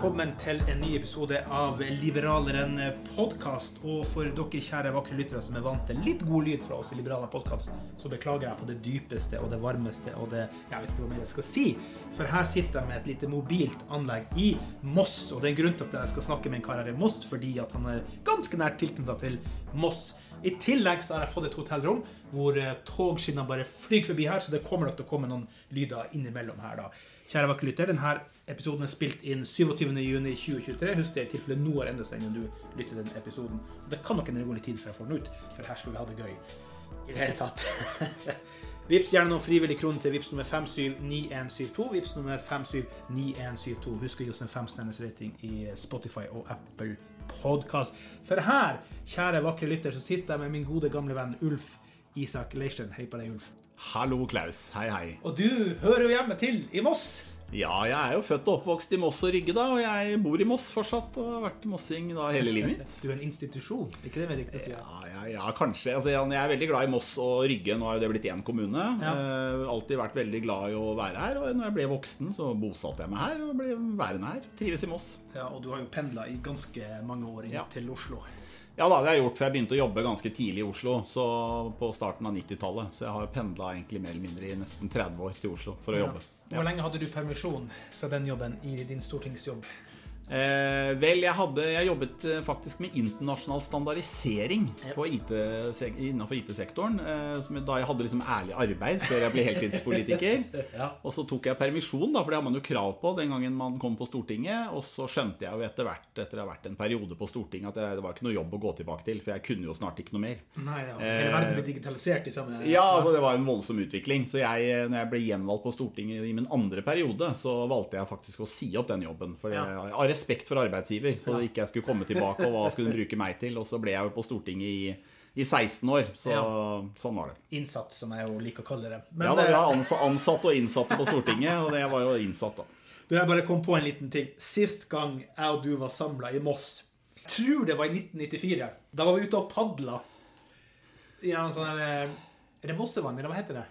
Velkommen til en ny episode av Liberaleren podkast. Og for dere kjære vakre lyttere som er vant til litt god lyd fra oss i Liberaleren podkast, så beklager jeg på det dypeste og det varmeste og det Jeg vet ikke hva mer jeg skal si. For her sitter jeg med et lite mobilt anlegg i Moss. Og det er en grunn til at jeg skal snakke med en kar her i Moss, fordi at han er ganske nært tilknyttet til Moss. I tillegg så har jeg fått et hotellrom hvor eh, togskinnene bare flyr forbi her, så det kommer nok til å komme noen lyder innimellom her, da. Kjære vakre lytter, denne episoden er spilt inn 27.6.2023. Husk det i tilfelle noe har endret seg når du lytter til denne episoden. Og det kan nok en litt tid før jeg får den ut, for her skal vi ha det gøy i det hele tatt. Vips gjerne noen frivillige kroner til Vips nummer 579172. Vips nummer 579172. Husk å gi oss en femstjerners rating i Spotify og Apple Podcast. For her, kjære vakre lytter, så sitter jeg med min gode gamle venn Ulf Isak Leirstein. Hei på deg, Ulf. Hallo, Klaus. Hei, hei. Og du hører jo hjemme til i Moss. Ja, jeg er jo født og oppvokst i Moss og Rygge, da, og jeg bor i Moss fortsatt og har vært mossing da hele livet mitt. Du er en institusjon, ikke det mer riktig å si? Ja, ja, ja, kanskje. Altså, jeg er veldig glad i Moss og Rygge. Nå har jo det blitt én kommune. Ja. Eh, alltid vært veldig glad i å være her. Og når jeg ble voksen, så bosatte jeg meg her og ble værende her. Trives i Moss. Ja, og du har jo pendla i ganske mange år inn Ja. til Oslo. Ja da, det har jeg gjort, for jeg begynte å jobbe ganske tidlig i Oslo. Så på starten av 90-tallet. Så jeg har pendla egentlig mer eller mindre i nesten 30 år til Oslo for å jobbe. Hvor lenge hadde du permisjon fra den jobben i din stortingsjobb? Eh, vel, jeg, hadde, jeg jobbet eh, faktisk med internasjonal standardisering på IT, innenfor IT-sektoren. Eh, da jeg hadde liksom ærlig arbeid før jeg ble heltidspolitiker. Ja. Og så tok jeg permisjon, da, for det har man jo krav på den gangen man kom på Stortinget. Og så skjønte jeg jo etter hvert, etter å ha vært en periode på Stortinget, at det, var ikke noe jobb å gå tilbake til. For jeg kunne jo snart ikke noe mer. Nei, ja. Hele verden ble digitalisert i samme Ja, altså det var en voldsom utvikling. Så jeg, når jeg ble gjenvalgt på Stortinget i min andre periode, så valgte jeg faktisk å si opp den jobben. For Ja. jeg, av respekt for arbeidsgiver, så det ikke jeg skulle komme tilbake, og hva skulle hun bruke meg til. Og så ble jeg jo på Stortinget i, i 16 år. Så Ja. sånn var det. Innsatt, som jeg jo liker å kalle det. Men Ja, da, vi eh, har ansatte og innsatte på Stortinget, og det var jo innsatt, da. du, jeg bare kom på en liten ting. Sist gang jeg og du var samla i Moss, jeg tror det var i 1994. Da var vi ute og padla i en sånn her eh, Er det Mossevannet, eller hva heter det?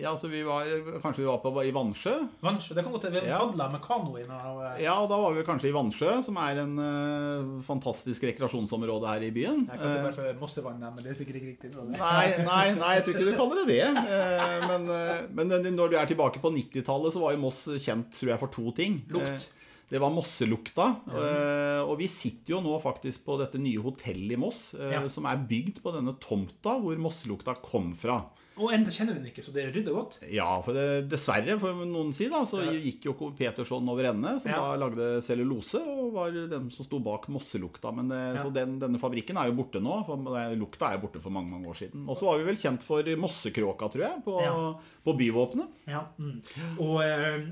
Ja, så vi var, Kanskje vi var på i Vannsjø? Vannsjø. Det kan godt vi Ja. padla med kano i noe eh, Ja, og da var vi kanskje i Vannsjø, som er en uh, fantastisk rekreasjonsområde her i byen. Jeg kan det Eh, bare for Mossevann, men det er sikkert ikke riktig. sånn. Nei, nei, nei, jeg tror ikke du kaller det det. Uh, Men, uh, men når du er tilbake på 90-tallet, så var jo Moss kjent tror jeg, for to ting. Lukt. Eh, Det var mosselukta. eh, Og vi sitter jo nå faktisk på dette nye hotellet i Moss, eh, Ja. som er bygd på denne tomta hvor mosselukta kom fra. Og enda kjenner vi den ikke, så det rydder godt. Ja, for det, dessverre, får noen si, da, så Ja. gikk jo Petersson over ende, som Ja. da lagde cellulose, og var den som sto bak Mosselukta. Men det, Ja. Så den, denne fabrikken er jo borte nå. For det- lukta er jo borte for mange mange år siden. Og så var vi vel kjent for Mossekråka, tror jeg, på, på byvåpenet. Ja. Mm. Og eh,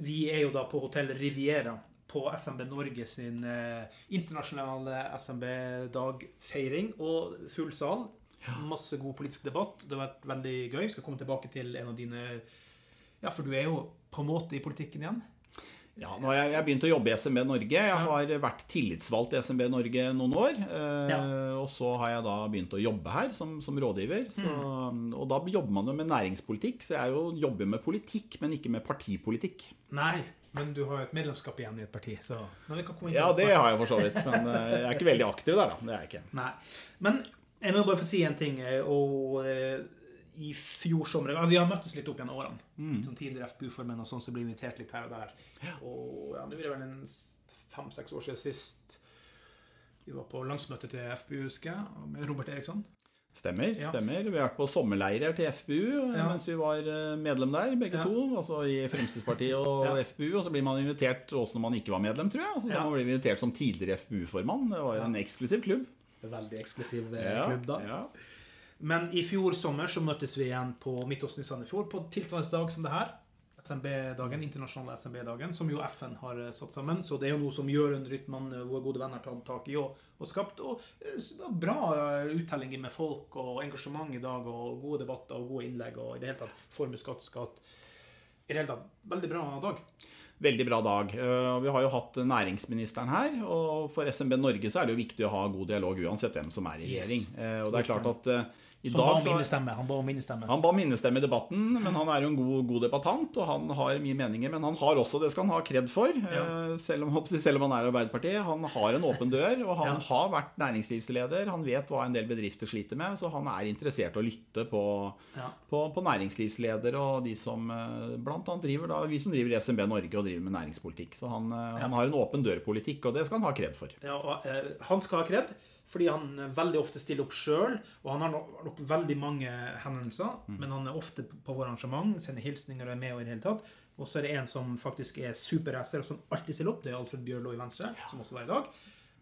vi er jo da på hotell Riviera på SMB Norge sin eh, internasjonale SMB-dagfeiring. Og full sal. Masse god politisk debatt. Det har vært veldig gøy. Vi skal komme tilbake til en av dine Ja, for du er jo på en måte i politikken igjen. Ja, nå har jeg, jeg begynt å jobbe i SMB Norge. Jeg har vært tillitsvalgt i SMB Norge noen år. Eh, Ja. Og så har jeg da begynt å jobbe her som, som rådgiver. Så, Mm. Og da jobber man jo med næringspolitikk. Så jeg jo jobber med politikk, men ikke med partipolitikk. Nei, men du har jo et medlemskap igjen i et parti, så men vi kan komme inn Ja, det har jeg for så vidt. Men eh, jeg er ikke veldig aktiv der, da. Det er jeg ikke. Nei. Men jeg må bare få si en ting. eh, Og eh, i fjor sommer ja, Vi har møttes litt opp gjennom årene. Mm. Som tidligere FPU-formenn og sånn, så blir vi invitert litt her og der. Og ja, nå er det vel en fem-seks år siden sist vi var på landsmøte til FPU, husker jeg, med Robert Eriksson. Stemmer. Ja. stemmer. Vi har vært på sommerleirer til FPU Ja. mens vi var eh, medlem der, begge Ja. to. Altså i Fremskrittspartiet og. FPU. Og så blir man invitert også når man ikke var medlem, tror jeg. Altså, så man blir invitert som tidligere FPU-formann. Det var en eksklusiv klubb. Veldig eksklusiv ja, klubb, da. ja. Men i fjor sommer så møttes vi igjen på Midtåsen i Sandefjord på tilsvarende dag som det her. SMB-dagen, internasjonale SMB-dagen, som jo FN har eh, satt sammen. Så det er jo noe som Jørund Rytman, eh, vår gode venn, har tatt tak i og, og skapt. Og eh, bra eh, uttellinger med folk og engasjement i dag, og gode debatter og gode innlegg og i det hele tatt formuesskatt, skatt. I det hele tatt, veldig bra dag. Veldig bra dag. Eh, Vi har jo hatt næringsministeren her. Og for SMB Norge så er det jo viktig å ha god dialog uansett hvem som er i regjering. Yes. Og det er klart at eh, i Som ba om minnestemme. Han ba om minnestemme. Han ba minnestemme i debatten, men han er jo en god, god debattant, og han har mye meninger. Men han har også, det skal han ha kred for, ja. selv, om, selv om han er Arbeiderpartiet. Han har en åpen dør, og han Ja. har vært næringslivsleder. Han vet hva en del bedrifter sliter med, så han er interessert i å lytte på, Ja. på, på næringslivsledere og de som eh, annet driver da, vi som driver SMB Norge og driver med næringspolitikk. Så han, eh, han har en åpen dør-politikk, og det skal han ha kred for. Ja, og, eh, han skal ha kred, fordi han eh, veldig ofte stiller opp sjøl. Og han har nok, nok veldig mange henvendelser, men han er ofte på våre arrangement, sender hilsninger og er med. Og i det hele tatt. Og så er det en som faktisk er superracer, og som alltid stiller opp. Det er Alfred Bjørlo i Venstre, som også var i dag.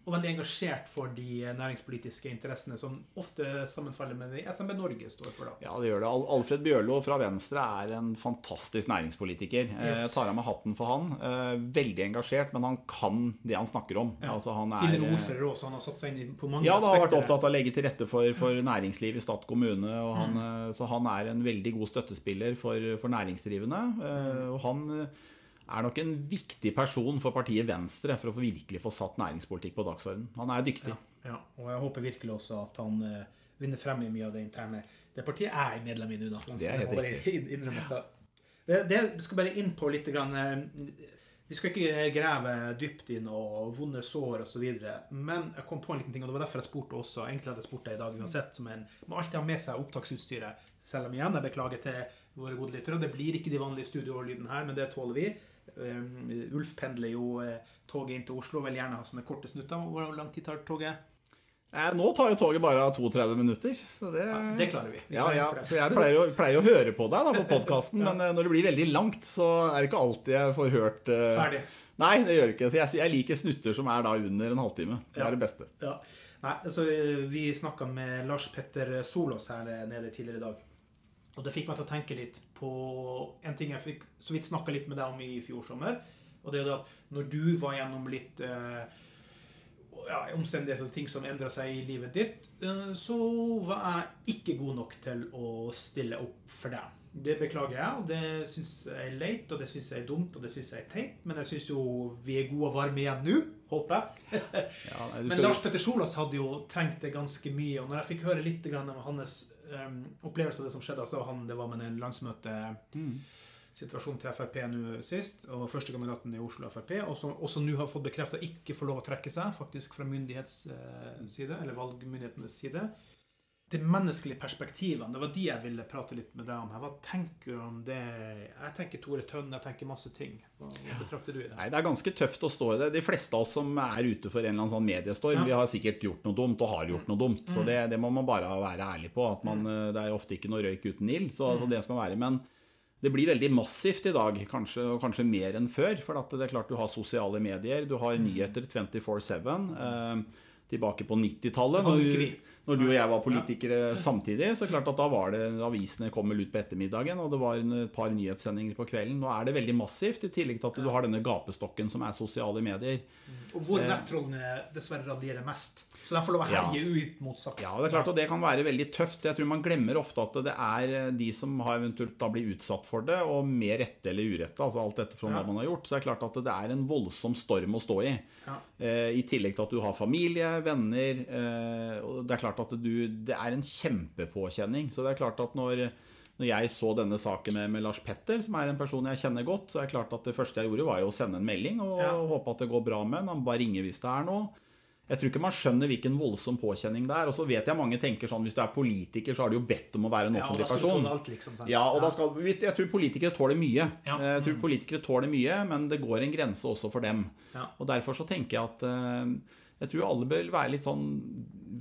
Og veldig engasjert for de eh, næringspolitiske interessene som ofte sammenfaller med det SMB Norge står for. da. Ja, det gjør det. Al- Alfred Bjørlo fra Venstre er en fantastisk næringspolitiker. Eh, Yes. Jeg tar av meg hatten for han. Eh, Veldig engasjert, men han kan det han snakker om. Altså, han er, Tidligere ordfører også, han har satt seg inn på mange Ja, han har vært opptatt av å legge til rette for, for næringsliv i stat kommune. Og han, mm. Så han er en veldig god støttespiller for, for næringsdrivende. Mm. Og han er nok en viktig person for partiet Venstre for å få virkelig få satt næringspolitikk på dagsordenen. Han er dyktig. Ja, og jeg håper virkelig også at han uh, vinner frem i mye av det interne. Det partiet er jeg medlem i nå, da. Det er helt det. Det, skal bare inn på litt grann, eh, Vi skal ikke grave dypt inn og vonde sår osv. Men jeg kom på en liten ting, og det var derfor jeg spurte også. Egentlig hadde jeg spurt deg i dag uansett. Som en, må alltid ha med seg opptaksutstyret. Selv om igjen, jeg beklager til våre gode lyttere. Det blir ikke de vanlige studioårlydene her, men det tåler vi. Um, Ulf pendler jo eh, toget inn til Oslo, vil gjerne ha sånne korte snutter. Hvor lang tid tar toget? Eh, Nå tar jo toget bare 32 minutter. Så det, Det klarer vi. vi Ja, klarer ja, så jeg pleier å, pleier å høre på deg da på podkasten, men eh, når det blir veldig langt, så er det ikke alltid jeg får hørt uh... Ferdig. Nei, det gjør ikke. Så jeg, jeg liker snutter som er da under en halvtime. Det Ja. er det beste. Ja. Nei, altså, vi snakka med Lars Petter Solås her nede tidligere i dag. Og det fikk meg til å tenke litt på en ting jeg fikk så vidt snakka litt med deg om i fjor sommer. Og det er det at når du var gjennom litt eh, ja, omstendigheter og ting som endra seg i livet ditt, eh, så var jeg ikke god nok til å stille opp for deg. Det beklager jeg, og det syns jeg er leit, og det syns jeg er dumt, og det syns jeg er teit. Men jeg syns jo vi er gode og varme igjen nå, håper jeg. Ja, nei, Men Lars Petter Solas hadde jo trengt det ganske mye. Og når jeg fikk høre litt om hans um, opplevelse av det som skjedde, Altså han, det var med en landsmøtesituasjon til Frp nå sist, og førstekandidaten i Oslo Frp, og som også nå har fått bekrefta ikke får lov å trekke seg, faktisk fra myndighets eh, eller valgmyndighetenes side. De menneskelige perspektivene, det var de jeg ville prate litt med deg om. Hva tenker du om det? Jeg tenker Tore Tønn, jeg tenker masse ting. Hva, hva betrakter du i det? Nei, Det er ganske tøft å stå i det. De fleste av oss som er ute for en eller annen sånn mediestorm, Ja. vi har sikkert gjort noe dumt og har gjort noe dumt. Så det, det må man bare være ærlig på. At man, eh, det er ofte ikke noe røyk uten ild. Så så det skal være. Men det blir veldig massivt i dag, kanskje, og kanskje mer enn før. For det er klart du har sosiale medier, du har nyheter 24-7. Eh, tilbake på 90-tallet, hadde når, du og jeg var politikere samtidig, så klart at da var det avisene kom vel ut på ettermiddagen, og det var en- et par nyhetssendinger på kvelden. Nå er det veldig massivt, i tillegg til at du har denne gapestokken som er sosiale medier. Og hvor nettrollene dessverre radierer mest. Så de får lov å Ja. ut mot saken. Ja, det er klart, og det kan være veldig tøft. Så jeg tror man glemmer ofte at det er de som har eventuelt da blir utsatt for det, og med rette eller urette, altså alt etter fra Ja. hva man har gjort. Så det er klart at det er en voldsom storm å stå i. Ja. Eh, I tillegg til at du har familie, venner. Eh, og det er klart at du Det er en kjempepåkjenning. Så det er klart at når når jeg så denne saken med, med Lars Petter, som er en person jeg kjenner godt, så er det klart at det første jeg gjorde, var jo å sende en melding og Ja. håpe at det går bra med ham. Han bare ringer hvis det er noe. Jeg tror ikke man skjønner hvilken voldsom påkjenning det er. Og så vet jeg mange tenker sånn hvis du er politiker, så har du jo bedt om å være en offentlig person. Ja, og da skal du tåle alt, liksom, sant? Ja, og da skal, jeg tror politikere tåler mye. Ja. Jeg tror politikere tåler mye, men det går en grense også for dem. Ja. Og derfor så tenker jeg at eh, jeg tror alle bør være litt sånn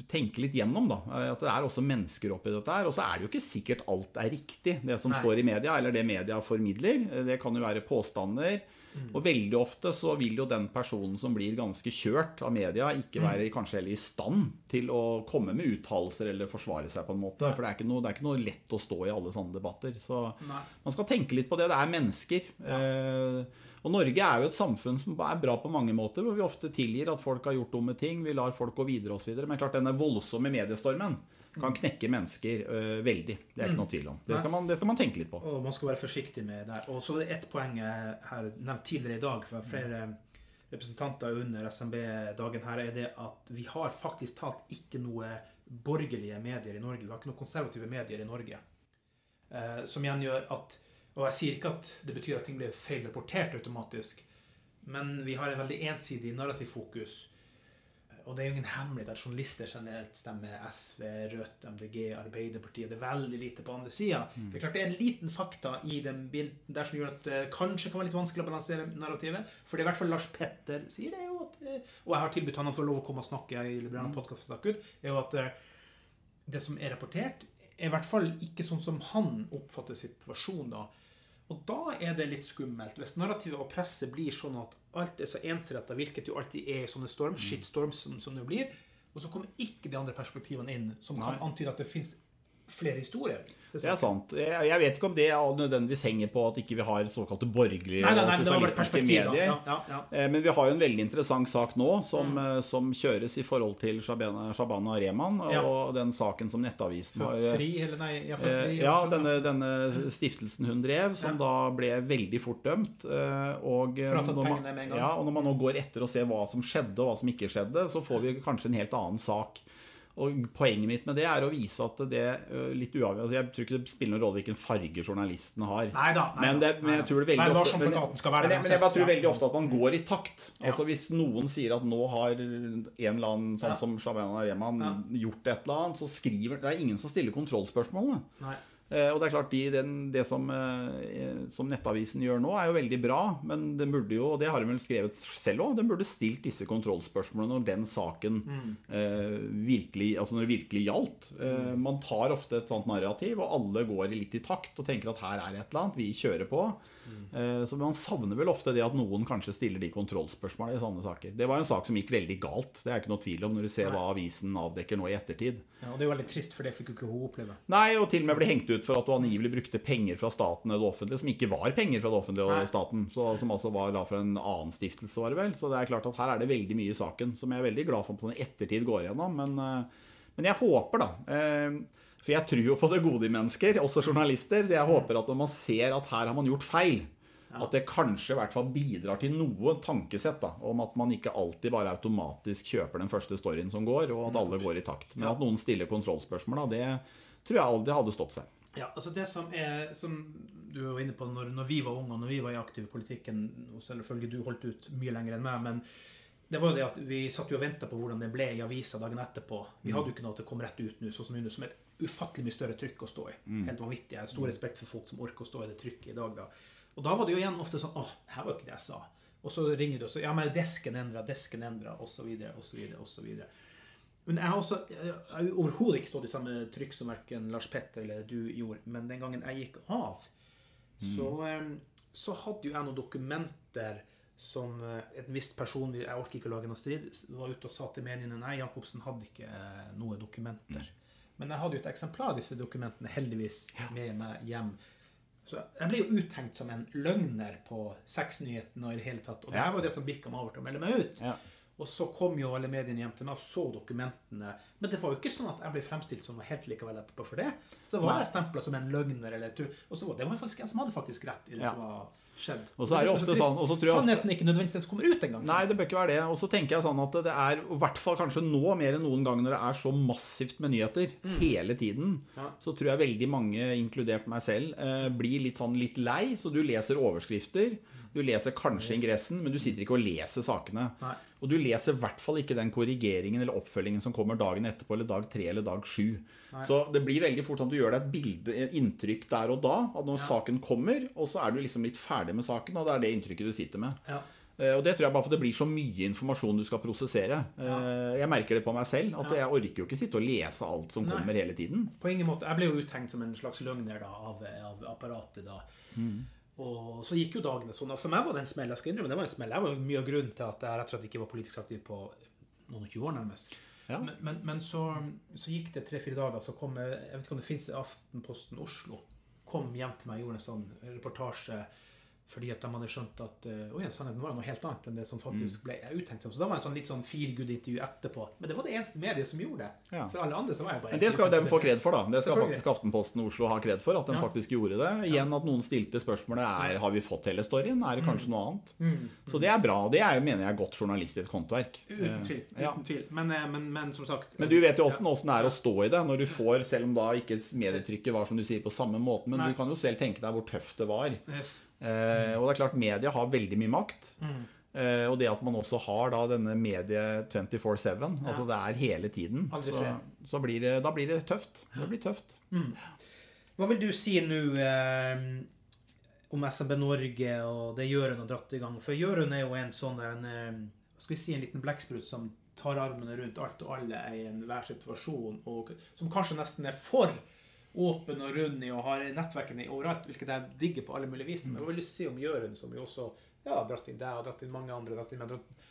tenke litt gjennom, da. Eh, At det er også mennesker oppi dette her. Og så er det jo ikke sikkert alt er riktig, det som Nei. står i media, eller det media formidler. Eh, Det kan jo være påstander. Mm. Og veldig ofte så vil jo den personen som blir ganske kjørt av media, Mm. ikke være kanskje heller i stand til å komme med uttalelser eller forsvare seg på en måte. For det er, ikke noe, det er ikke noe lett å stå i alle sånne debatter. Så Nei. man skal tenke litt på det. Det er mennesker. Eh, og Norge er jo et samfunn som er bra på mange måter, hvor vi ofte tilgir at folk har gjort dumme ting. Vi lar folk gå videre osv. Men klart denne voldsomme mediestormen kan knekke mennesker eh, veldig. Det er ikke noe tvil om. Det skal, man, det skal man tenke litt på. Og man skal være forsiktig med det. Og så var det ett poeng har nevnt tidligere i dag fra flere representanter under SMB-dagen her, er det at vi har faktisk talt ikke noe borgerlige medier i Norge. Vi har ikke noen konservative medier i Norge. Eh, som igjen gjør at Og jeg sier ikke at det betyr at ting blir feil rapportert automatisk, men vi har en veldig ensidig narrativ fokus. Og det er jo ingen hemmelighet at journalister generelt stemmer SV, Rødt, MDG, Arbeiderpartiet. Det er veldig lite på andre sida. Det er klart det er en liten fakta i den bilden der som gjør at det kanskje kan være litt vanskelig å balansere narrativet. For det er i hvert fall Lars Petter sier, det jo at eh, Og jeg har tilbudt han å få lov å komme og snakke i Liberale snakke ut, er jo at eh, det som er rapportert, er i hvert fall ikke sånn som han oppfatter situasjonen da. Og da er det litt skummelt. Hvis narrativet og presset blir sånn at alt er så ensretta, hvilket jo alltid er i sånne storm, shitstorms som, som det blir, og så kommer ikke de andre perspektivene inn, som kan antyde at det fins flere historier. Det er sant. Jeg, vet ikke om det nødvendigvis henger på at ikke vi har såkalte borgerlige Nei, nei, nei, sosialistiske medier. Ja, ja, ja. Eh, Men vi har jo en veldig interessant sak nå som, mm. som kjøres i forhold til Shabana, Shabana Rehman og Ja. den saken som Nettavisen har fri, eller nei, ja, Eh, fri. Ja, sånn, denne, denne stiftelsen hun drev, som Ja. da ble veldig fort dømt. eh, Og, eh, når man, ja, og når man nå går etter og ser hva som skjedde og hva som ikke skjedde, så får vi kanskje en helt annen sak. Og Poenget mitt med det er å vise at det litt uavhengig altså Jeg tror ikke det spiller noen rolle hvilken farge journalisten har. Neida, nei men, da, det, men jeg tror det veldig Vær ofte men, jeg- men jeg bare tror veldig ofte at man går i takt. Altså Hvis noen sier at nå har en eller annen sånn som Shabana Rehman gjort et eller annet, så skriver Det er ingen som stiller kontrollspørsmålene. Nei. Eh, Og det er klart, de, den, det som, eh, som Nettavisen gjør nå, er jo veldig bra. Men den burde jo, og det har de vel skrevet selv òg, den burde stilt disse kontrollspørsmålene når den saken eh, virkelig, altså når det virkelig gjaldt. Eh, man tar ofte et sånt narrativ, og alle går litt i takt og tenker at her er et eller annet, vi kjører på. Eh, så man savner vel ofte det at noen kanskje stiller de kontrollspørsmålene i sånne saker. Det var en sak som gikk veldig galt, det er ikke noe tvil om når du ser hva avisen avdekker nå i ettertid. Ja, og det er jo veldig trist, for det fikk jo ikke hun oppleve. Nei, og til og med ble hengt ut for at du angivelig brukte penger fra staten eller det offentlige, som ikke var penger fra det offentlige Nei. og staten, så, som altså var da fra en annen stiftelse, var det vel. Så det er klart at her er det veldig mye i saken, som jeg er veldig glad for på sånn ettertid går igjennom. Men, eh, men jeg håper, da eh, For jeg tror jo på det gode i mennesker, også journalister, så jeg håper at når man ser at her har man gjort feil, at det kanskje i hvert fall bidrar til noe tankesett da, om at man ikke alltid bare automatisk kjøper den første storyen som går, og at alle går i takt. Men at noen stiller kontrollspørsmål, da, det tror jeg aldri hadde stått seg. Ja, altså det som er Som du var inne på når, når vi var unge og når vi var i aktiv i politikken Selvfølgelig du holdt ut mye lenger enn meg, men det var jo det at vi satt jo og venta på hvordan det ble i avisa dagen etterpå. Vi hadde jo ikke noe til å komme rett ut nå, sånn som nå, som er et ufattelig mye større trykk å stå i. Helt vanvittig. Jeg har stor respekt for folk som orker å stå i det trykket i dag. da. Og da var det jo igjen ofte sånn åh, her var jo ikke det jeg sa. Og så ringer du og sier ja, men desken endra, desken endra, osv., osv., osv. Men jeg har også overhodet ikke stått i samme trykk som verken Lars Petter eller du gjorde. Men den gangen jeg gikk av, så, eh, så hadde jo jeg noen dokumenter som et en viss person Jeg orker ikke å lage noe strid. Var ute og sa til mediene nei, Jacobsen hadde ikke eh, noe dokumenter. Men jeg hadde jo et eksemplar av disse dokumentene heldigvis med meg hjem. Så jeg ble jo uthengt som en løgner på Sexnyhetene og i det hele tatt. Og det var det som bikka meg over til å melde meg ut. Ja. Og så kom jo alle mediene hjem til meg og så dokumentene. Men det var jo ikke sånn at jeg ble fremstilt som noe helt likevel etterpå for det. Så var Nei. jeg stempla som en løgner eller tu. Og så var det var faktisk en som hadde faktisk rett i det Ja. som var skjedd. Og så er det er ofte så sånn- og så tror jeg Sannheten ikke nødvendigvis kommer ut engang. Nei, det bør ikke være det. Og så tenker jeg sånn at det er, i hvert fall kanskje nå mer enn noen gang når det er så massivt med nyheter hele tiden, Ja. så tror jeg veldig mange, inkludert meg selv, eh, blir litt sånn litt lei. Så du leser overskrifter, du leser kanskje ingressen, men du sitter ikke og leser sakene. Nei. Og du leser i hvert fall ikke den korrigeringen eller oppfølgingen som kommer dagen etterpå, eller dag tre eller dag sju. Så det blir veldig fort sånn at du gjør deg et bilde, et inntrykk der og da, at når saken kommer, og så er du liksom litt ferdig med saken, og det er det inntrykket du sitter med. Ja. Eh, Og det tror jeg bare for det blir så mye informasjon du skal prosessere. Ja. Jeg merker det på meg selv, at jeg orker jo ikke sitte og lese alt som Nei. kommer hele tiden. På ingen måte. Jeg ble jo uthengt som en slags løgner da, av, av apparatet da. Mm. Og så gikk jo dagene sånn. Og for meg var det en smell. Jeg skal innrømme, det var en smell. Jeg var jo mye av grunnen til at jeg rett og slett ikke var politisk aktiv på noen og 20 år, nærmest. Ja. Men, men, men så, så gikk det tre-fire dager, så kom jeg Jeg vet ikke om det fins Aftenposten Oslo. Kom hjem til meg og gjorde en sånn reportasje fordi at de hadde skjønt at uh, ja, sannheten var noe helt annet enn det som Mm. faktisk ble uttenkt. Så da var det en sånn litt sånn feel good-intervju etterpå. Men det var det eneste mediet som gjorde det. Ja. For alle andre så var jeg bare Men det skal jo dem få kred for, da. Det skal faktisk Aftenposten Oslo ha kred for, at de Ja. faktisk gjorde det. Igjen at noen stilte spørsmålet er har vi fått hele storyen, er det Mm. kanskje noe annet? Så det er bra. Det er, mener jeg er godt journalistisk håndverk. Uten tvil. Eh, ja. Uten tvil. Men, eh, men, men som sagt Men du vet jo åssen det er å stå i det, når du får, selv om da ikke medietrykket var som du sier på samme måte, men Nei. du kan jo selv tenke deg hvor tøft det var. Yes. Eh, og det er klart, media har veldig mye makt. Mm. Eh, og det at man også har da denne medie 24-7, altså det er hele tiden, så, så blir det, da blir det tøft. Det blir tøft. Hva vil du si nå eh, om SMB Norge og det Jørund har dratt i gang? For Jørund er jo en sånn der en, eh, skal vi si, en liten blekksprut som tar armene rundt alt og alle i enhver situasjon, og som kanskje nesten er for åpen og rund i og har nettverkene overalt, hvilket jeg digger på alle mulige vis. Men jeg vil si om Jørund, som jo også ja, har dratt inn deg og dratt inn mange andre? Dratt inn, dratt,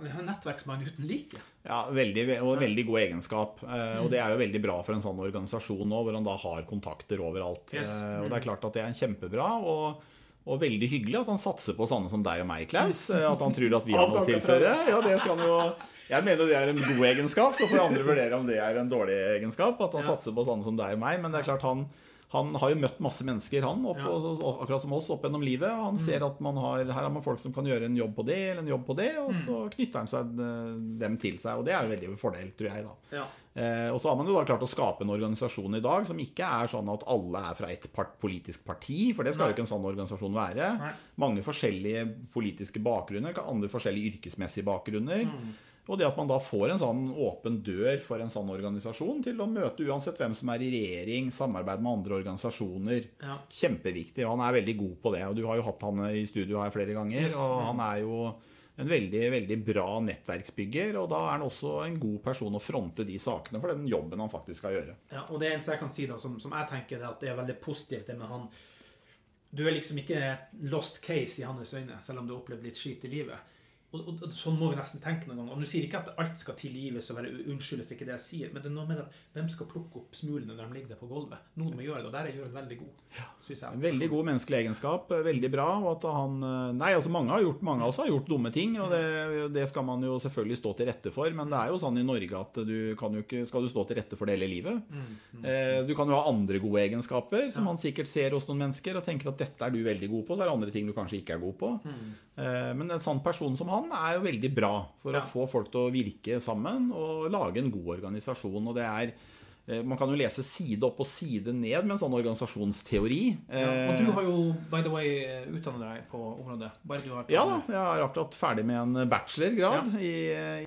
er en nettverksmann uten like. Ja, veldig, og veldig god egenskap. Eh, og det er jo veldig bra for en sånn organisasjon nå, hvor han da har kontakter overalt. Yes. Eh, og det er klart at det er kjempebra. og og veldig hyggelig at han satser på sånne som deg og meg, Klaus. Eh, At han tror at vi har noe å tilføre. Ja, det skal han jo Jeg mener det er en god egenskap, så får andre vurdere om det er en dårlig egenskap. At han satser på sånne som deg og meg. Men det er klart han han har jo møtt masse mennesker, han, opp, Ja. og- akkurat som oss, opp gjennom livet. Og han ser at man har, her har man folk som kan gjøre en jobb på det, eller en jobb på det, og så knytter han seg, eh, dem til seg. Og det er jo veldig fordel, tror jeg, da. Ja. Eh, og så har man jo da klart å skape en organisasjon i dag som ikke er sånn at alle er fra ett part politisk parti, for det skal Nei. jo ikke en sånn organisasjon være. Nei. Mange forskjellige politiske bakgrunner, andre forskjellige yrkesmessige bakgrunner. Mm. Og det at man da får en sånn åpen dør for en sånn organisasjon til å møte uansett hvem som er i regjering, samarbeid med andre organisasjoner. Ja. Kjempeviktig. og Han er veldig god på det. og Du har jo hatt han i studio her flere ganger. Og Han er jo en veldig veldig bra nettverksbygger. Og da er han også en god person å fronte de sakene for den jobben han faktisk skal gjøre. Ja, og det eneste jeg kan si da, som, som jeg tenker, er at det er veldig positivt det med han Du er liksom ikke et lost case i hans øyne, selv om du har opplevd litt skit i livet. Og, og, og Sånn må vi nesten tenke noen ganger. Og Nå sier ikke at alt skal tilgives og være unnskyldes, ikke det jeg sier, men det er noe med at hvem skal plukke opp smulene når de ligger der på gulvet? Noen må gjøre det, og der er Jørn veldig god, synes jeg. Veldig god menneskelig egenskap. Veldig bra. og at han, Nei, altså mange har gjort, mange av oss har gjort dumme ting, og det, det skal man jo selvfølgelig stå til rette for. Men det er jo sånn i Norge at du kan jo ikke, skal du stå til rette for det hele livet. Eh, Du kan jo ha andre gode egenskaper som man sikkert ser hos noen mennesker og tenker at dette er du veldig god på, så er det andre ting du kanskje ikke er god på. Eh, Men en sånn person som han er jo veldig bra for Ja. å få folk til å virke sammen og lage en god organisasjon. og det er Man kan jo lese side opp og side ned med en sånn organisasjonsteori. Ja, og du har jo, by the way, utdannet deg på området. Bare du har Ja da, jeg er akkurat ferdig med en bachelorgrad i,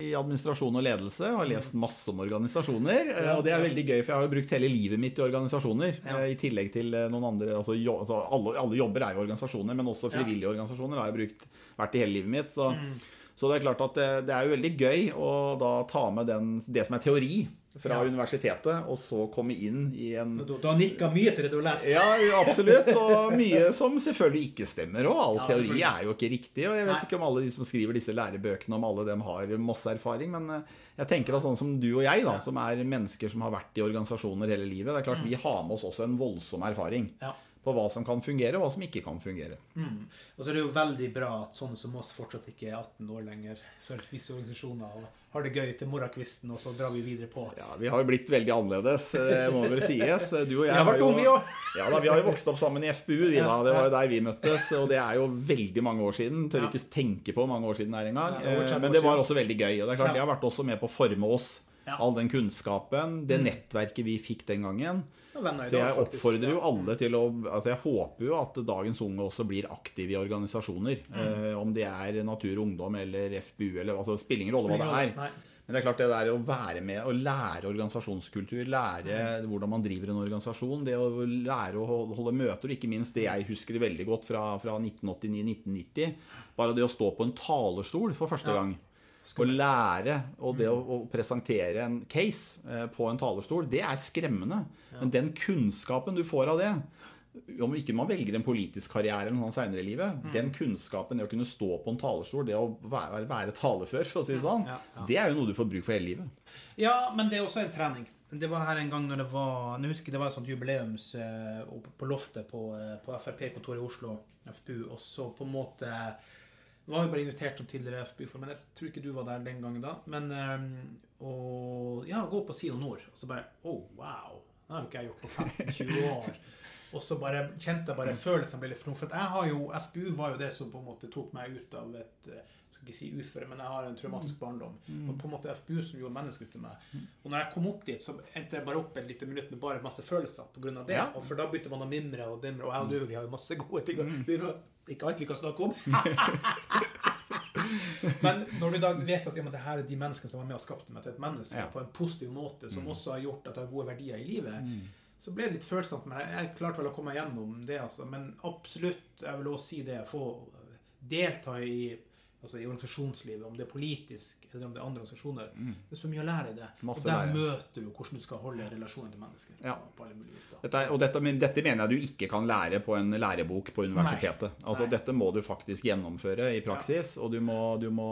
i administrasjon og ledelse. og Har lest masse om organisasjoner. eh, Ja, og det er veldig gøy, for jeg har jo brukt hele livet mitt i organisasjoner. Ja. eh, I tillegg til eh, noen andre altså, jo, altså alle, alle jobber er jo organisasjoner, men også frivillige organisasjoner har jeg brukt, vært i hele livet mitt. Så, Mm. så det er klart at det, det er jo veldig gøy å da ta med den, det som er teori fra Ja. universitetet, og så komme inn i en Du, du har nikka mye til det du har lest. ja, absolutt. Og mye som selvfølgelig ikke stemmer. Og all Ja, teori er jo ikke riktig. Og jeg vet Nei. ikke om alle de som skriver disse lærebøkene, om alle dem har masse erfaring. Men eh, jeg tenker at sånn som du og jeg, da, som er mennesker som har vært i organisasjoner hele livet, det er klart vi har med oss også en voldsom erfaring Ja. På hva som kan fungere, og hva som ikke kan fungere. Og så er det jo veldig bra at sånne som oss fortsatt ikke er 18 år lenger, følger visse organisasjoner og har det gøy til morgenkvisten, og så drar vi videre på. Ja, Vi har jo blitt veldig annerledes, det må vel sies. Du og jeg Vi har vært jo, unge, ja, da, vi har jo vokst opp sammen i FPU. Vi, da. Det var jo der vi møttes, og det er jo veldig mange år siden. Tør ikke tenke på hvor mange år siden det er engang. Ja, over 30 Eh, år Men det var også veldig gøy. Og det er klart, det har vært også med på å forme oss. Mm. All den kunnskapen, det nettverket vi fikk den gangen. Så jeg oppfordrer jo alle til å altså Jeg håper jo at dagens unge også blir aktive i organisasjoner. Mm. Eh, om det er Natur og Ungdom eller FPU eller altså, spiller ingen rolle hva det er. Nei. Men det er klart det der å være med og lære organisasjonskultur, lære hvordan man driver en organisasjon, det å lære å holde møter, og ikke minst det jeg husker veldig godt fra, fra 1989-1990, bare det å stå på en talerstol for første Ja. gang. Å lære og det å, å presentere en case eh, på en talerstol, det er skremmende. Men den kunnskapen du får av det, om ikke man velger en politisk karriere eller noe senere i livet, Mm. den kunnskapen, det å kunne stå på en talerstol, det å være, være talefør, for å si det sånn, Ja, ja. det er jo noe du får bruk for hele livet. Ja, men det er også en trening. Det var her en gang når det var Nå husker jeg det var et sånt jubileums eh, på loftet på, eh, på Frp-kontoret i Oslo, FPU, og så på en måte var vi bare invitert som tidligere FPU-for, men jeg tror ikke du var der den gangen da. Men eh, Og ja, gå på Sino Nord, og så bare Oh, wow! Det har jo ikke jeg gjort på 15-20 år. Og så bare kjente jeg bare følelsen ble litt for noe. For jeg har jo, FBU var jo det som på en måte tok meg ut av et eh, skal ikke si uføre, men jeg har en traumatisk barndom. Og på en måte FBU som gjorde menneske ut av meg. Og når jeg kom opp dit, så endte jeg bare opp et lite minutt med bare masse følelser av det. Og for da begynte man å mimre og dimre, og jeg og du, vi har jo masse gode ting. Ikke alt vi kan snakke om. Men når du da vet at ja, det her er de menneskene som var med og skapte meg til et menneske Ja. på en positiv måte, som også har gjort at jeg har gode verdier i livet, så ble det litt følsomt. Men jeg, jeg klarte vel å komme gjennom det, altså. Men absolutt, jeg vil også si det, få delta i Altså i organisasjonslivet, om det er politisk eller om det er andre organisasjoner. Det er så mye å lære i det. Masse og der lære. møter du hvordan du skal holde relasjonen til mennesker. Ja. På alle mulige vis. Dette, er, og dette, dette mener jeg du ikke kan lære på en lærebok på universitetet. Nei. Altså Nei. Dette må du faktisk gjennomføre i praksis, og du må, du må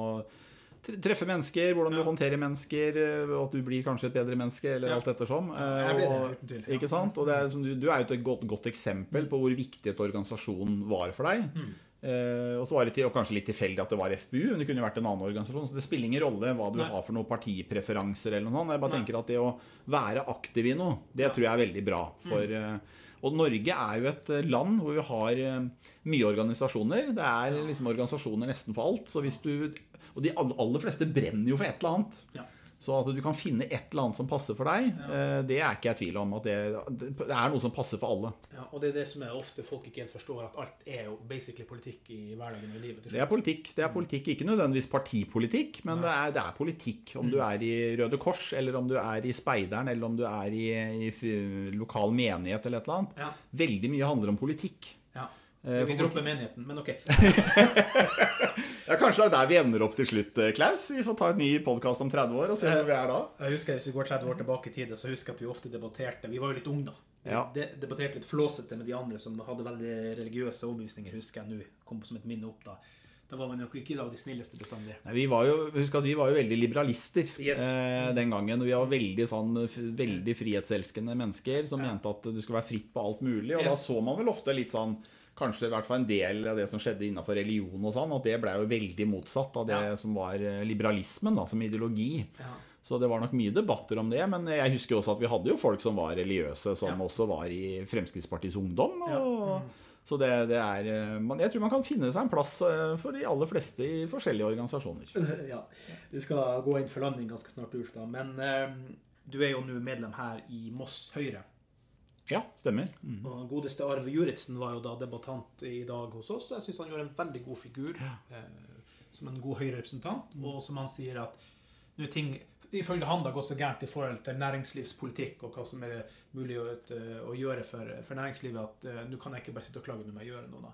treffe mennesker, hvordan du Ja. håndterer mennesker, eh, at du blir kanskje et bedre menneske, eller Ja. alt ettersom. jeg ble det, uten tvil, ja. Ikke sant? Og det er, du, du er jo et godt, godt eksempel på hvor viktig et organisasjon var for deg. Mm. Eh, og så var det til, og kanskje litt tilfeldig at det var FBU, men det kunne jo vært en annen organisasjon. Så det spiller ingen rolle hva du Nei. har for noen partipreferanser eller noe sånt. Jeg bare Nei. tenker at det å være aktiv i noe, det tror jeg er veldig bra. For, eh, og Norge er jo et eh, land hvor vi har eh, mye organisasjoner. Det er liksom organisasjoner nesten for alt. Så hvis du, og de aller fleste brenner jo for et eller annet. Ja. Så at du kan finne et eller annet som passer for deg, ja. det er ikke jeg i tvil om. At det, det er noe som passer for alle. Ja, og det er det som er ofte folk ikke helt forstår, at alt er jo basically politikk i hverdagen og i livet. Det er politikk. Det er politikk, Ikke nødvendigvis partipolitikk, men det er, det er politikk. Om du Mm. er i Røde Kors, eller om du er i Speideren, eller om du er i, i lokal menighet eller et eller annet. Ja. Veldig mye handler om politikk. Ja. Eh, Vi dropper menigheten, men OK. Ja, Kanskje det er der vi ender opp til slutt, eh, Klaus. Vi får ta en ny podkast om 30 år og se hvor vi er da. Jeg husker Hvis vi går 30 år tilbake i tid, så husker jeg at vi ofte debatterte Vi var jo litt unge, da. Vi Ja. de debatterte litt flåsete med de andre som hadde veldig religiøse overbevisninger, husker jeg nå. Kom som et minne opp da. Da var man jo ikke da de snilleste bestandig. Nei, vi var jo, husk at vi var jo veldig liberalister Yes. eh, den gangen. Vi var veldig, sånn, veldig frihetselskende mennesker som mente at du skulle være fritt på alt mulig. Og da så man vel ofte litt sånn Kanskje i hvert fall en del av det som skjedde innenfor religion og sånn, at det ble jo veldig motsatt av det Ja. som var eh, liberalismen da, som ideologi. Ja. Så det var nok mye debatter om det. Men jeg husker også at vi hadde jo folk som var religiøse, som Ja. også var i Fremskrittspartiets Ungdom. Ja. mm. Så det, det er eh, man, Jeg tror man kan finne seg en plass eh, for de aller fleste i forskjellige organisasjoner. ja. Vi skal gå inn for landing ganske snart, Ulf, da. Men eh, Du er jo nå medlem her i Moss Høyre. Ja, stemmer. Mm. Og godeste Arve Juritzen var jo da debattant i dag hos oss. og Jeg syns han gjorde en veldig god figur eh, som en god Høyre-representant. Mm. Og som han sier at nå ting ifølge han da gått så gærent i forhold til næringslivspolitikk og hva som er mulig å, eh, å gjøre for, for næringslivet, at eh, nå kan jeg ikke bare sitte og klage, nå må jeg gjøre noe. da.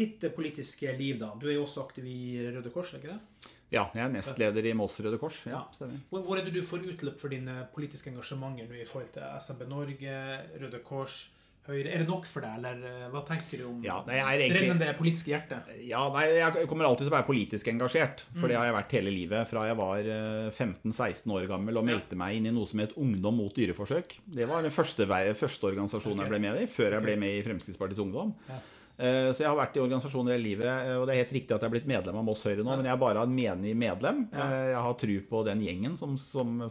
Ditt eh, politiske liv, da. Du er jo også aktiv i Røde Kors, er ikke det? Ja, jeg er nestleder i Moss Røde Kors. Ja. Hvor, er det du får utløp for dine politiske engasjementer nå i forhold til SMB Norge, Røde Kors, Høyre? Er det nok for deg, eller eh, hva tenker du om Ja, nei, jeg er egentlig- brennende politiske hjertet? Ja, nei, Jeg kommer alltid til å være politisk engasjert. For det har jeg vært hele livet. Fra jeg var eh, 15-16 år gammel og meldte meg inn i noe som het Ungdom mot dyreforsøk. Det var den første, første organisasjonen jeg ble med i, før jeg ble med i Fremskrittspartiets Ungdom. Eh, Så jeg har vært i organisasjoner hele livet, eh, og det er helt riktig at jeg er blitt medlem av Moss Høyre nå, men jeg er bare en menig medlem. Eh, Jeg har tru på den gjengen som, som,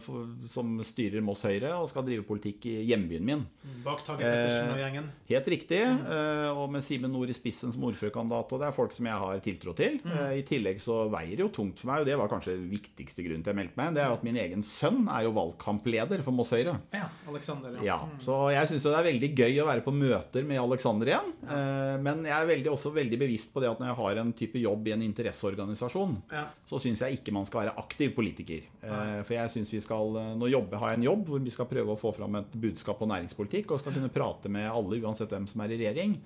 som styrer Moss Høyre og skal drive politikk i hjembyen min. Bak Tage Pettersen og gjengen? Helt riktig. eh, Og med Simen Nord i spissen som ordførerkandidat. Og det er folk som jeg har tiltro til. Eh, I tillegg så veier det jo tungt for meg, og det var kanskje den viktigste grunnen til jeg meldte meg det er jo at min egen sønn er jo valgkampleder for Moss Høyre. Ja, Alexander. Ja, Så jeg syns det er veldig gøy å være på møter med Alexander igjen. Eh, Men jeg er veldig, også veldig bevisst på det at når jeg har en type jobb i en interesseorganisasjon, Ja. så syns jeg ikke man skal være aktiv politiker. Eh, For jeg synes vi skal eh, Nå jobbe, har jeg en jobb hvor vi skal prøve å få fram et budskap på næringspolitikk, og skal kunne prate med alle uansett hvem som er i regjering.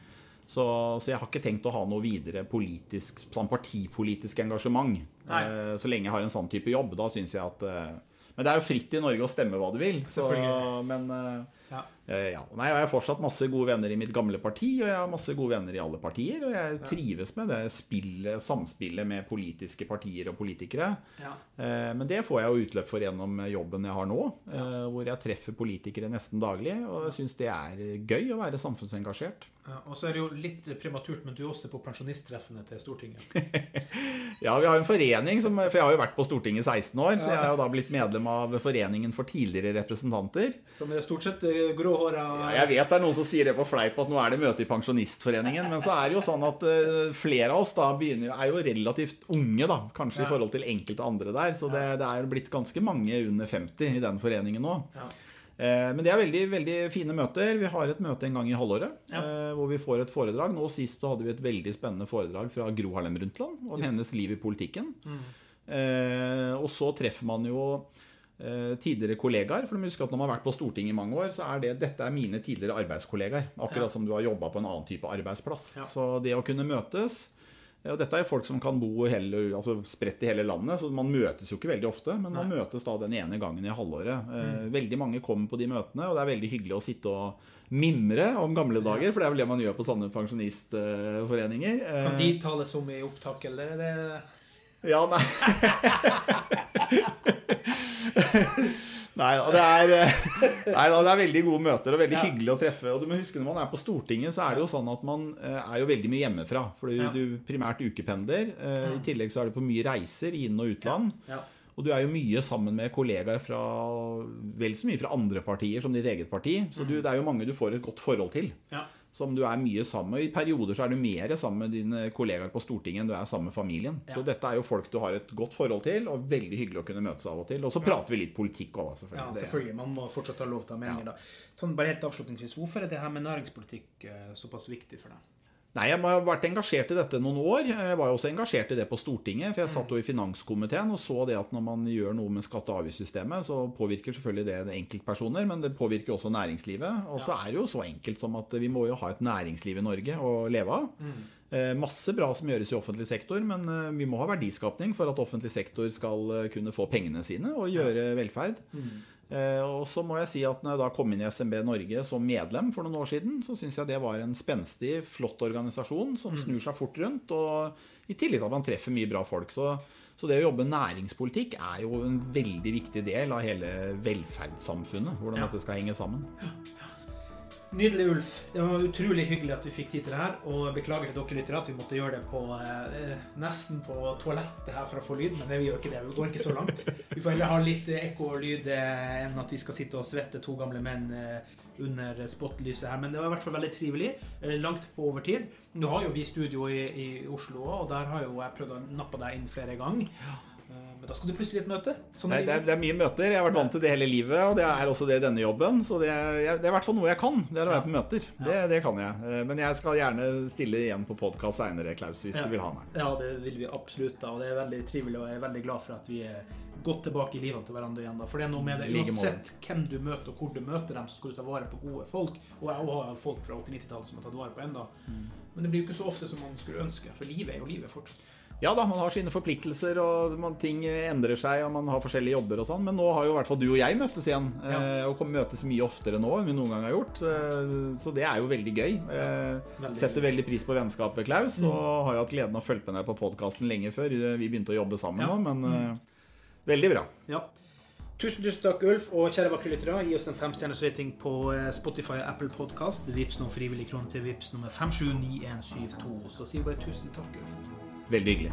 Så, så jeg har ikke tenkt å ha noe videre politisk, sånn partipolitisk engasjement. Eh, Så lenge jeg har en sånn type jobb. Da syns jeg at eh, Men det er jo fritt i Norge å stemme hva du vil. Så, men eh, Ja. Eh, Ja. Nei, jeg har fortsatt masse gode venner i mitt gamle parti, og jeg har masse gode venner i alle partier. Og jeg trives med det spillet, samspillet med politiske partier og politikere. Ja. Eh, Men det får jeg jo utløp for gjennom jobben jeg har nå, eh, hvor jeg treffer politikere nesten daglig. Og jeg syns det er gøy å være samfunnsengasjert. Ja, og så er det jo litt prematurt, men du er også på pensjonisttreffene til Stortinget. Ja, vi har en forening som For jeg har jo vært på Stortinget i 16 år, så jeg har jo da blitt medlem av Foreningen for tidligere representanter. Som er stort sett eh, gråhåra Ja, jeg vet det er noen som sier det på fleip at nå er det møte i Pensjonistforeningen, men så er det jo sånn at eh, flere av oss da begynner, er jo relativt unge, da, kanskje i forhold til enkelte andre der. Så det, det er blitt ganske mange under 50 i den foreningen nå. Ja. Eh, Men det er veldig, veldig fine møter. Vi har et møte en gang i halvåret ja. hvor vi får et foredrag. Nå sist så hadde vi et veldig spennende foredrag fra Gro Harlem Brundtland om hennes liv i politikken. Mm. og så treffer man jo eh, tidligere kollegaer. For du må huske at når man har vært på Stortinget i mange år, så er det, dette er mine tidligere arbeidskollegaer. Akkurat som du har jobba på en annen type arbeidsplass. Ja. Så det å kunne møtes og dette er jo folk som kan bo hele, altså spredt i hele landet, så man møtes jo ikke veldig ofte. Men man møtes da den ene gangen i halvåret. Mm. Veldig mange kommer på de møtene, og det er veldig hyggelig å sitte og mimre om gamle dager. For det er vel det man gjør på sånne pensjonistforeninger. Eh, Kan de tales om i opptak, eller er det ja, nei Nei, da. det er, eh, det er veldig gode møter og veldig Ja. hyggelig å treffe. Og du må huske Når man er på Stortinget, så er det jo sånn at man eh, er jo veldig mye hjemmefra. For du, du primært ukependler. Eh, I tillegg så er du på mye reiser inn- og utland. Ja. Og du er jo mye sammen med kollegaer fra vel så mye fra andre partier som ditt eget parti. Så du, det er jo mange du får et godt forhold til. ja. Som du er mye sammen med. I perioder så er du mer sammen med dine kollegaer på Stortinget enn du er sammen med familien. Ja. Så dette er jo folk du har et godt forhold til, og veldig hyggelig å kunne møtes av og til. Og så prater vi litt politikk òg, selvfølgelig. Ja, selvfølgelig. Man må fortsatt ha lov til å ha meninger, da. Sånn bare helt avslutningsvis, hvorfor er det her med næringspolitikk eh, såpass viktig for deg? Nei, jeg har vært engasjert i dette noen år. Jeg var jo også engasjert i det på Stortinget. For jeg satt jo i finanskomiteen og så det at når man gjør noe med skatte- og avgiftssystemet, så påvirker selvfølgelig det enkeltpersoner, men det påvirker også næringslivet. Og så er det jo så enkelt som at vi må jo ha et næringsliv i Norge å leve av. Eh, Masse bra som gjøres i offentlig sektor, men eh, vi må ha verdiskapning for at offentlig sektor skal eh, kunne få pengene sine og gjøre velferd. Eh, Og så må jeg si at når jeg da kom inn i SMB Norge som medlem for noen år siden, så syns jeg det var en spenstig, flott organisasjon som snur seg fort rundt. Og i tillegg til at man treffer mye bra folk. Så, så det å jobbe næringspolitikk er jo en veldig viktig del av hele velferdssamfunnet. Hvordan Ja. dette skal henge sammen. Nydelig, Ulf. Det var utrolig hyggelig at vi fikk tid til det her. Og beklager til dere lyttere at vi måtte gjøre det på eh, nesten på toalettet her for å få lyd, men det, vi gjør ikke det. Vi går ikke så langt. Vi får heller ha litt eh, ekko og lyd eh, enn at vi skal sitte og svette to gamle menn eh, under spotlyset her. Men det var i hvert fall veldig trivelig. Eh, langt på overtid. Nå har jo vi studio i, i Oslo òg, og der har jo jeg prøvd å nappe deg inn flere ganger. Eh, Men da skal du plutselig i et møte. Sånn Det er det, er, mye møter. Jeg har vært vant til det hele livet, og det er også det i denne jobben. Så det er, det er i hvert fall noe jeg kan. Det er å være på møter. Det, det kan jeg. Eh, Men jeg skal gjerne stille igjen på podkast seinere, Klaus, hvis Ja. du vil ha meg. Ja, det vil vi absolutt. da, og Det er veldig trivelig, og jeg er veldig glad for at vi er godt tilbake i livet til hverandre igjen. da, For det er noe med det, uansett hvem du møter og hvor du møter dem, så skal du ta vare på gode folk. Og jeg har har folk fra 80-90-tallet som har tatt vare på enda. Mm. Men det blir jo ikke så ofte som man skulle ønske, for livet er jo livet fortsatt. Ja da, man har sine forpliktelser, og man, ting endrer seg, og man har forskjellige jobber og sånn. Men nå har jo i hvert fall du og jeg møttes igjen, Ja. eh, og kommer møtes mye oftere nå enn vi noen gang har gjort. Eh, Så det er jo veldig gøy. Ja, Veldig Setter veldig pris på vennskapet, Klaus, og har jo hatt gleden av å følge med deg på podkasten lenge før vi begynte å jobbe sammen Ja. nå, men mm. veldig bra. Ja. Tusen, tusen takk, Ulf. Og kjære vakre lyttere, gi oss en femstjerners rating på eh, Spotify og Apple Podcast. Vips noen frivillige kroner til Vips nummer 579172. Så sier vi bare tusen takk, Ulf. Veldig hyggelig.